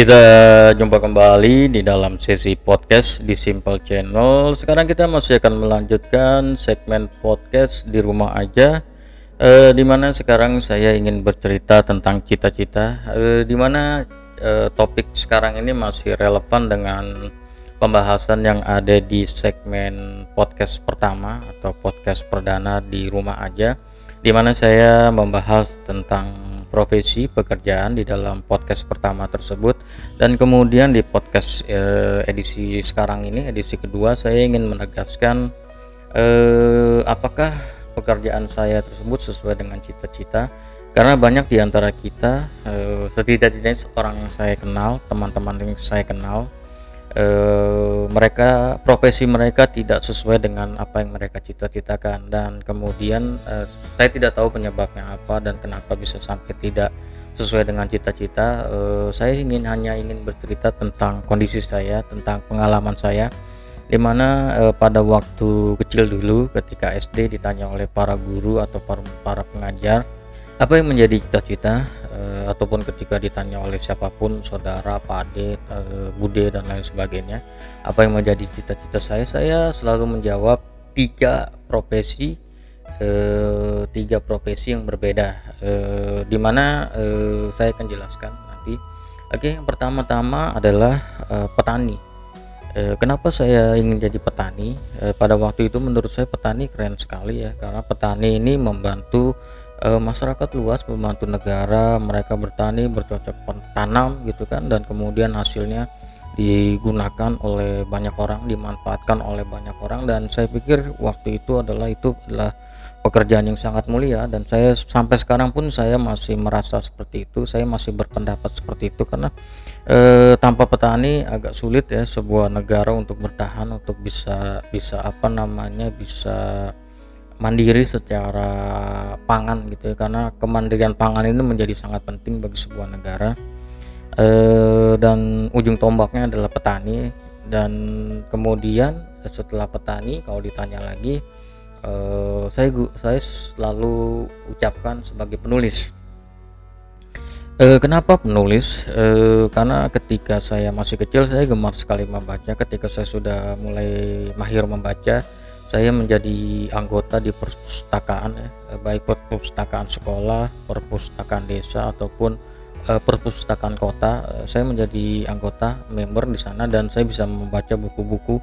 Kita jumpa kembali di dalam sesi podcast di Simple Channel. Sekarang kita masih akan melanjutkan segmen podcast di rumah aja. Eh, di mana sekarang saya ingin bercerita tentang cita-cita. Eh, di mana eh, topik sekarang ini masih relevan dengan pembahasan yang ada di segmen podcast pertama atau podcast perdana di rumah aja. Di mana saya membahas tentang profesi pekerjaan di dalam podcast pertama tersebut. Dan kemudian di podcast eh, edisi sekarang ini edisi kedua saya ingin menegaskan eh, apakah pekerjaan saya tersebut sesuai dengan cita-cita? Karena banyak di antara kita eh, setidak-tidaknya orang yang saya kenal teman-teman yang saya kenal eh, mereka profesi mereka tidak sesuai dengan apa yang mereka cita-citakan. Dan kemudian eh, saya tidak tahu penyebabnya apa dan kenapa bisa sampai tidak sesuai dengan cita-cita. Eh, saya ingin hanya ingin bercerita tentang kondisi saya tentang pengalaman saya di mana eh, pada waktu kecil dulu ketika SD ditanya oleh para guru atau para, para pengajar apa yang menjadi cita-cita uh, ataupun ketika ditanya oleh siapa pun saudara pade uh, bude dan lain sebagainya apa yang menjadi cita-cita saya? Saya selalu menjawab tiga profesi uh, tiga profesi yang berbeda. Uh, di mana uh, saya akan jelaskan nanti. Oke yang pertama-tama adalah uh, petani. Kenapa saya ingin jadi petani? Pada waktu itu menurut saya petani keren sekali ya karena petani ini membantu e, masyarakat luas membantu negara mereka bertani bercocok tanam gitu kan dan kemudian hasilnya digunakan oleh banyak orang dimanfaatkan oleh banyak orang dan saya pikir waktu itu adalah itu adalah pekerjaan yang sangat mulia dan saya sampai sekarang pun saya masih merasa seperti itu saya masih berpendapat seperti itu karena e, tanpa petani agak sulit ya sebuah negara untuk bertahan untuk bisa bisa apa namanya bisa mandiri secara pangan gitu ya karena kemandirian pangan ini menjadi sangat penting bagi sebuah negara. E, dan ujung tombaknya adalah petani dan kemudian setelah petani kalau ditanya lagi e, saya saya selalu ucapkan sebagai penulis. E, kenapa penulis? E, karena ketika saya masih kecil saya gemar sekali membaca. Ketika saya sudah mulai mahir membaca saya menjadi anggota di perpustakaan ya, baik perpustakaan sekolah, perpustakaan desa ataupun uh, perpustakaan kota. Uh, saya menjadi anggota member di sana dan saya bisa membaca buku-buku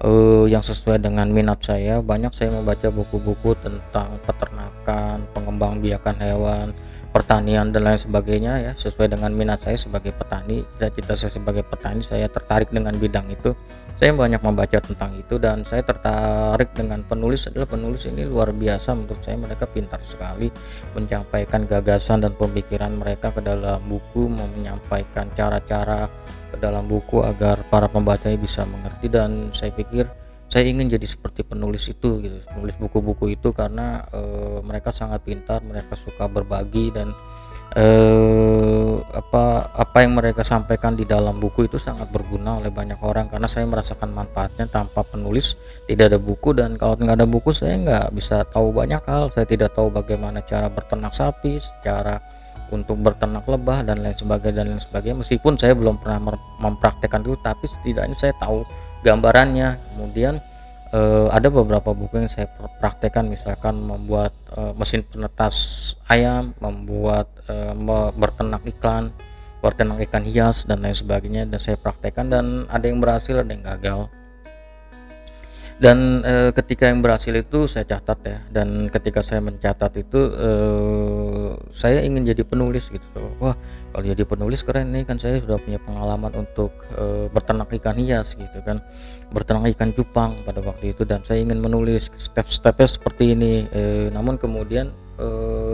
uh, yang sesuai dengan minat saya. Banyak saya membaca buku-buku tentang peternakan, pengembangbiakan hewan, pertanian dan lain sebagainya ya sesuai dengan minat saya sebagai petani cita-cita saya sebagai petani saya tertarik dengan bidang itu saya banyak membaca tentang itu dan saya tertarik dengan penulis adalah penulis ini luar biasa. Menurut saya mereka pintar sekali menyampaikan gagasan dan pemikiran mereka ke dalam buku menyampaikan cara-cara ke dalam buku agar para pembacanya bisa mengerti. Dan saya pikir saya ingin jadi seperti penulis itu gitu penulis buku-buku itu karena e, mereka sangat pintar mereka suka berbagi dan e, apa apa yang mereka sampaikan di dalam buku itu sangat berguna oleh banyak orang karena saya merasakan manfaatnya tanpa penulis tidak ada buku dan kalau nggak ada buku saya nggak bisa tahu banyak hal. Saya tidak tahu bagaimana cara berternak sapi secara untuk berternak lebah dan lain sebagainya dan lain sebagainya. Meskipun saya belum pernah mempraktekkan itu tapi setidaknya saya tahu gambarannya. Kemudian uh, ada beberapa buku yang saya praktekkan misalkan membuat uh, mesin penetas ayam membuat uh, berternak iklan berternak ikan hias dan lain sebagainya dan saya praktekkan dan ada yang berhasil ada yang gagal dan e, ketika yang berhasil itu saya catat ya. Dan ketika saya mencatat itu e, saya ingin jadi penulis gitu. Wah kalau jadi penulis keren nih kan saya sudah punya pengalaman untuk e, berternak ikan hias gitu kan. Berternak ikan cupang pada waktu itu. Dan saya ingin menulis step-stepnya seperti ini. E, namun kemudian e,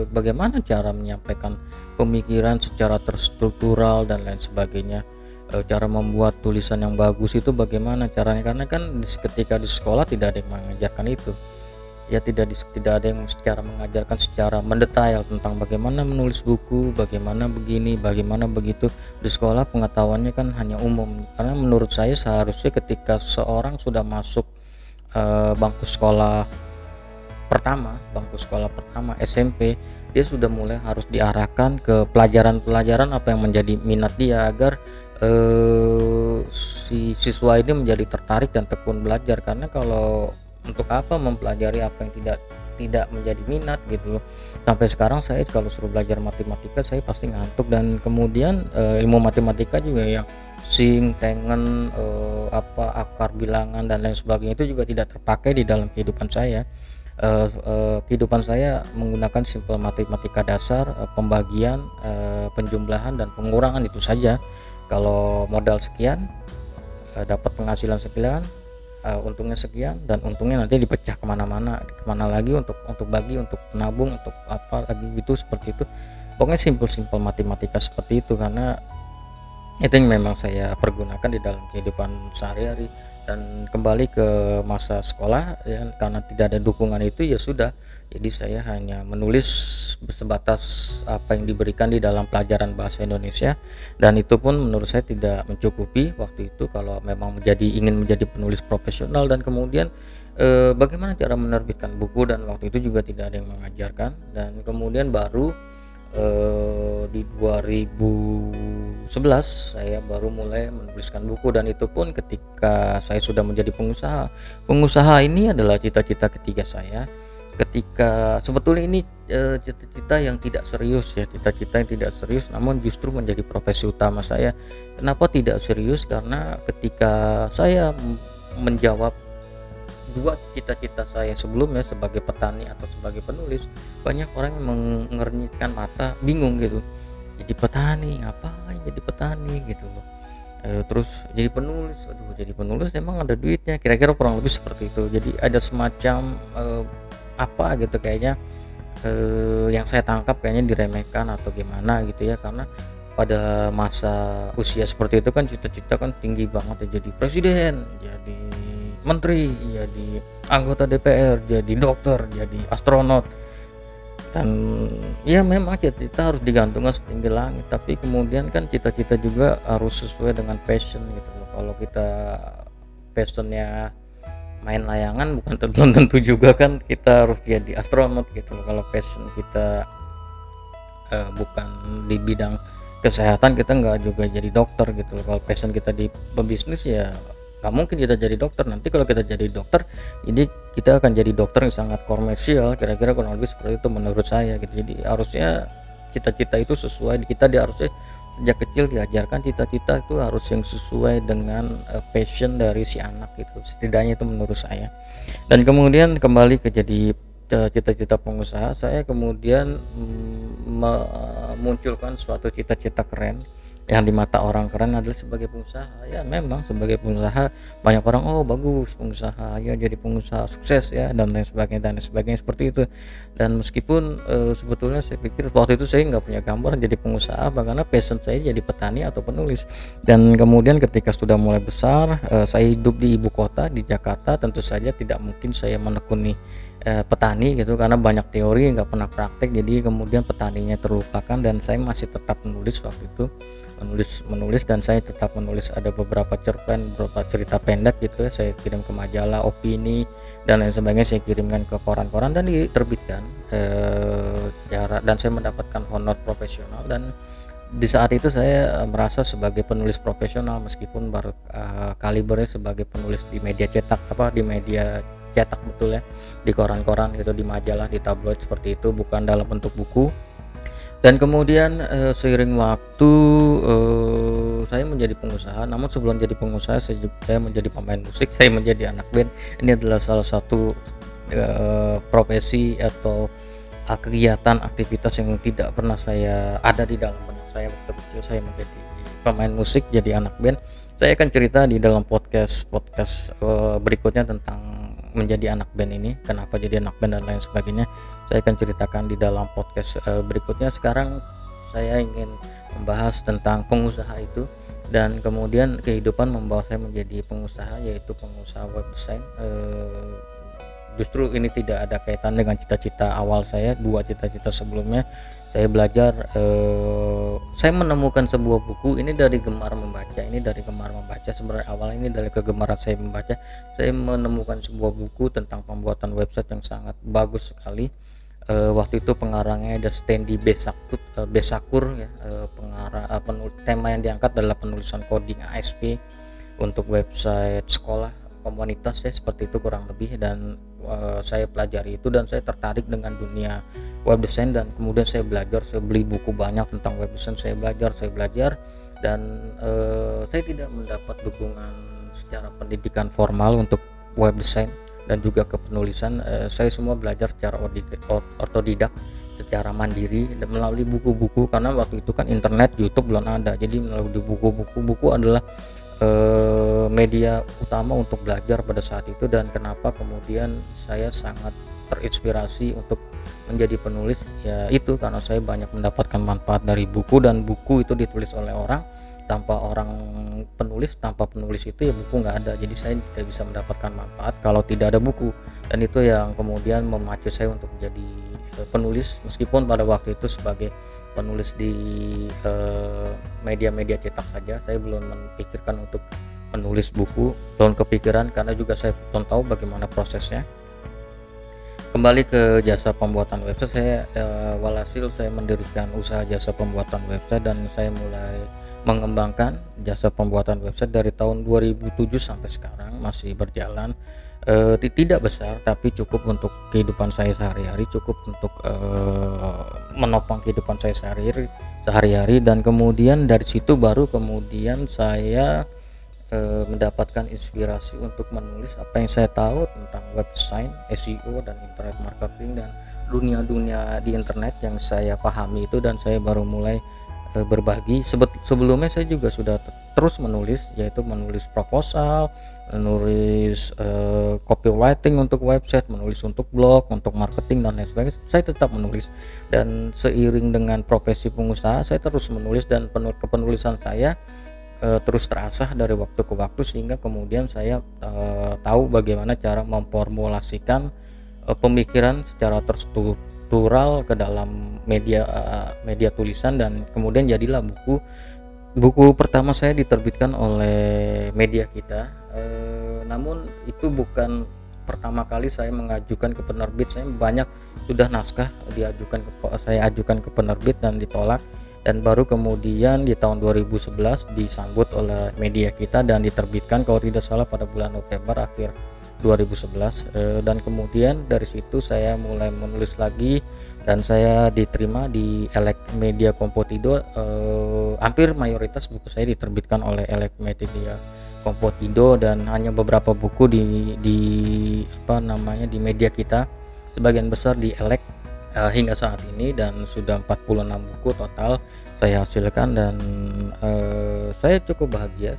bagaimana cara menyampaikan pemikiran secara terstruktural dan lain sebagainya e, cara membuat tulisan yang bagus itu bagaimana caranya? Karena kan ketika di sekolah tidak ada yang mengajarkan itu. Ya tidak tidak ada yang secara mengajarkan secara mendetail tentang bagaimana menulis buku bagaimana begini bagaimana begitu. Di sekolah pengetahuannya kan hanya umum. Karena menurut saya seharusnya ketika seorang sudah masuk e, bangku sekolah pertama bangku sekolah pertama SMP dia sudah mulai harus diarahkan ke pelajaran-pelajaran apa yang menjadi minat dia agar eh, si siswa ini menjadi tertarik dan tekun belajar karena kalau untuk apa mempelajari apa yang tidak tidak menjadi minat gitu loh. Sampai sekarang saya kalau suruh belajar matematika saya pasti ngantuk. Dan kemudian eh, ilmu matematika juga yang sing, tengen, eh, apa akar bilangan dan lain sebagainya itu juga tidak terpakai di dalam kehidupan saya. Uh, uh, kehidupan saya menggunakan simpel matematika dasar uh, pembagian uh, penjumlahan dan pengurangan itu saja kalau modal sekian uh, dapat penghasilan sekian uh, untungnya sekian dan untungnya nanti dipecah ke mana-mana ke mana lagi untuk untuk bagi untuk menabung untuk apa lagi gitu seperti itu. Pokoknya simpel-simpel matematika seperti itu karena itu yang memang saya pergunakan di dalam kehidupan sehari-hari dan kembali ke masa sekolah ya karena tidak ada dukungan itu ya sudah. Jadi saya hanya menulis sebatas apa yang diberikan di dalam pelajaran bahasa Indonesia. Dan itu pun menurut saya tidak mencukupi waktu itu kalau memang menjadi ingin menjadi penulis profesional. Dan kemudian eh, bagaimana cara menerbitkan buku? Dan waktu itu juga tidak ada yang mengajarkan. Dan kemudian baru eh, di 2011 saya baru mulai menuliskan buku dan itu pun ketika saya sudah menjadi pengusaha. Pengusaha ini adalah cita-cita ketiga saya. Ketika sebetulnya ini eh, cita-cita yang tidak serius ya cita-cita yang tidak serius namun justru menjadi profesi utama saya. Kenapa tidak serius? Karena ketika saya menjawab dua cita-cita saya sebelumnya sebagai petani atau sebagai penulis banyak orang yang mengernyitkan mata bingung gitu jadi petani ngapain jadi petani gitu loh. E, terus jadi penulis aduh jadi penulis emang ada duitnya kira-kira kurang lebih seperti itu. Jadi ada semacam e, apa gitu kayaknya e, yang saya tangkap kayaknya diremehkan atau gimana gitu ya. Karena pada masa usia seperti itu kan cita-cita kan tinggi banget ya jadi presiden jadi menteri jadi anggota DPR jadi dokter jadi astronot dan ya memang cita-cita harus digantungkan setinggi langit. Tapi kemudian kan cita-cita juga harus sesuai dengan passion gitu loh. Kalau kita passionnya main layangan bukan belum tentu juga kan kita harus jadi astronot gitu loh. Kalau passion kita uh, bukan di bidang kesehatan kita nggak juga jadi dokter gitu loh. Kalau passion kita di pebisnis ya nggak mungkin kita jadi dokter. Nanti kalau kita jadi dokter ini kita akan jadi dokter yang sangat komersial kira-kira kurang lebih seperti itu menurut saya gitu. Jadi harusnya cita-cita itu sesuai kita dia harusnya sejak kecil diajarkan cita-cita itu harus yang sesuai dengan uh, passion dari si anak gitu. Setidaknya itu menurut saya. Dan kemudian kembali ke jadi eh, cita-cita pengusaha saya kemudian mm, memunculkan suatu cita-cita keren yang di mata orang keren adalah sebagai pengusaha. Ya memang sebagai pengusaha banyak orang oh bagus pengusaha ya jadi pengusaha sukses ya dan lain sebagainya dan lain sebagainya seperti itu. Dan meskipun e, sebetulnya saya pikir waktu itu saya nggak punya gambar jadi pengusaha karena passion saya jadi petani atau penulis. Dan kemudian ketika sudah mulai besar e, saya hidup di ibu kota di Jakarta tentu saja tidak mungkin saya menekuni e, petani gitu karena banyak teori nggak pernah praktek. Jadi kemudian petaninya terlupakan dan saya masih tetap menulis waktu itu menulis menulis dan saya tetap menulis ada beberapa cerpen beberapa cerita pendek gitu ya saya kirim ke majalah opini dan lain sebagainya saya kirimkan ke koran-koran dan diterbitkan eh, secara dan saya mendapatkan honor profesional dan di saat itu saya eh, merasa sebagai penulis profesional meskipun baru uh, kalibernya sebagai penulis di media cetak apa di media cetak betul ya di koran-koran gitu di majalah di tabloid seperti itu bukan dalam bentuk buku dan kemudian uh, seiring waktu uh, saya menjadi pengusaha. Namun sebelum jadi pengusaha saya, saya menjadi pemain musik saya menjadi anak band. Ini adalah salah satu uh, profesi atau kegiatan aktivitas yang tidak pernah saya ada di dalam benak saya. Waktu kecil saya menjadi pemain musik jadi anak band. Saya akan cerita di dalam podcast podcast uh, berikutnya tentang menjadi anak band ini kenapa jadi anak band dan lain sebagainya saya akan ceritakan di dalam podcast uh, berikutnya. Sekarang saya ingin membahas tentang pengusaha itu dan kemudian kehidupan membawa saya menjadi pengusaha yaitu pengusaha web design uh, justru ini tidak ada kaitan dengan cita-cita awal saya dua cita-cita sebelumnya. Saya belajar eh, saya menemukan sebuah buku. Ini dari gemar membaca ini dari gemar membaca. Sebenarnya awal ini dari kegemaran saya membaca. Saya menemukan sebuah buku tentang pembuatan website yang sangat bagus sekali uh, waktu itu pengarangnya ada Standy Besakur, uh, Besakur ya uh, pengarang uh, penul tema yang diangkat adalah penulisan coding ASP untuk website sekolah komunitas ya seperti itu kurang lebih dan uh, saya pelajari itu dan saya tertarik dengan dunia web design dan kemudian saya belajar saya beli buku banyak tentang web design saya belajar saya belajar dan uh, saya tidak mendapat dukungan secara pendidikan formal untuk web design dan juga kepenulisan eh, saya semua belajar secara ortodidak secara mandiri dan melalui buku-buku karena waktu itu kan internet YouTube belum ada. Jadi melalui buku-buku buku adalah eh, media utama untuk belajar pada saat itu. Dan kenapa kemudian saya sangat terinspirasi untuk menjadi penulis? Ya itu karena saya banyak mendapatkan manfaat dari buku dan buku itu ditulis oleh orang tanpa orang penulis tanpa penulis itu ya buku nggak ada. Jadi saya tidak bisa mendapatkan manfaat kalau tidak ada buku. Dan itu yang kemudian memacu saya untuk menjadi uh, penulis. Meskipun pada waktu itu sebagai penulis di eh, media-media uh, cetak saja saya belum memikirkan untuk menulis buku. Belum kepikiran karena juga saya belum tahu bagaimana prosesnya. Kembali ke jasa pembuatan website saya uh, walhasil saya mendirikan usaha jasa pembuatan website dan saya mulai mengembangkan jasa pembuatan website dari tahun 2007 sampai sekarang masih berjalan e, tidak besar tapi cukup untuk kehidupan saya sehari-hari cukup untuk e, menopang kehidupan saya sehari-hari sehari-hari. Dan kemudian dari situ baru kemudian saya e, mendapatkan inspirasi untuk menulis apa yang saya tahu tentang web design, SEO dan internet marketing dan dunia-dunia di internet yang saya pahami itu. Dan saya baru mulai e, berbagi. Sebelumnya saya juga sudah terus menulis yaitu menulis proposal menulis e, copywriting untuk website menulis untuk blog untuk marketing dan lain sebagainya. Saya tetap menulis. Dan seiring dengan profesi pengusaha saya terus menulis dan kepenulisan saya e, terus terasah dari waktu ke waktu sehingga kemudian saya e, tahu bagaimana cara memformulasikan e, pemikiran secara terstruktur struktural ke dalam media uh, media tulisan dan kemudian jadilah buku buku pertama saya diterbitkan oleh media kita. Uh, namun itu bukan pertama kali saya mengajukan ke penerbit. Saya banyak sudah naskah diajukan ke saya ajukan ke penerbit dan ditolak. Dan baru kemudian di tahun 2011 disambut oleh media kita dan diterbitkan kalau tidak salah pada bulan November akhir 2011 eh, dan kemudian dari situ saya mulai menulis lagi dan saya diterima di Elek Media Kompotido eh, hampir mayoritas buku saya diterbitkan oleh Elek Media Kompotido dan hanya beberapa buku di di apa namanya di media kita sebagian besar di Elek eh, hingga saat ini dan sudah 46 buku total saya hasilkan dan eh, saya cukup bahagia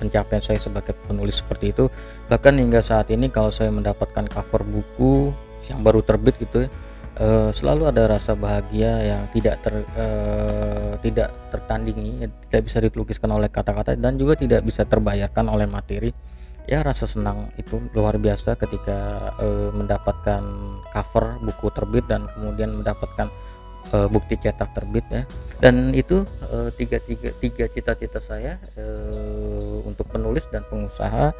pencapaian saya sebagai penulis seperti itu. Bahkan hingga saat ini kalau saya mendapatkan cover buku yang baru terbit gitu ya uh, selalu ada rasa bahagia yang tidak ter uh, tidak tertandingi tidak bisa dilukiskan oleh kata-kata dan juga tidak bisa terbayarkan oleh materi. Ya rasa senang itu luar biasa ketika uh, mendapatkan cover buku terbit dan kemudian mendapatkan bukti cetak terbit ya. Dan itu tiga tiga tiga cita-cita saya untuk penulis dan pengusaha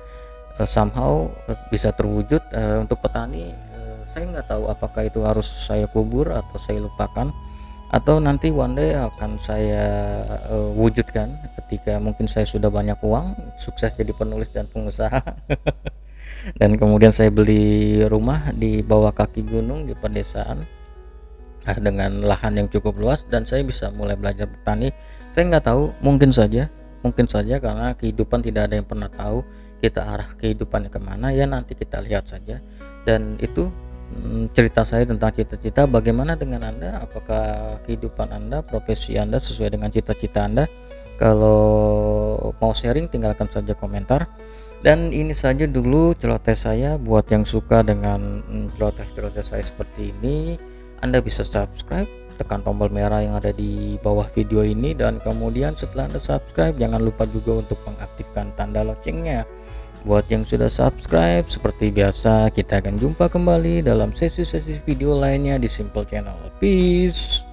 uh, somehow uh, bisa terwujud uh, untuk petani uh, saya nggak tahu apakah itu harus saya kubur atau saya lupakan atau nanti one day akan saya uh, wujudkan ketika mungkin saya sudah banyak uang sukses jadi penulis dan pengusaha. Dan kemudian saya beli rumah di bawah kaki gunung di pedesaan nah, dengan lahan yang cukup luas dan saya bisa mulai belajar bertani. Saya nggak tahu mungkin saja mungkin saja karena kehidupan tidak ada yang pernah tahu kita arah kehidupannya ke mana ya nanti kita lihat saja. Dan itu hmm, cerita saya tentang cita-cita. Bagaimana dengan anda? Apakah kehidupan anda profesi anda sesuai dengan cita-cita anda? Kalau mau sharing tinggalkan saja komentar. Dan ini saja dulu celoteh saya. Buat yang suka dengan hmm, celoteh-celoteh saya seperti ini anda bisa subscribe, tekan tombol merah yang ada di bawah video ini dan kemudian setelah Anda subscribe jangan lupa juga untuk mengaktifkan tanda loncengnya. Buat yang sudah subscribe, seperti biasa kita akan jumpa kembali dalam sesi-sesi video lainnya di Simple Channel. Peace.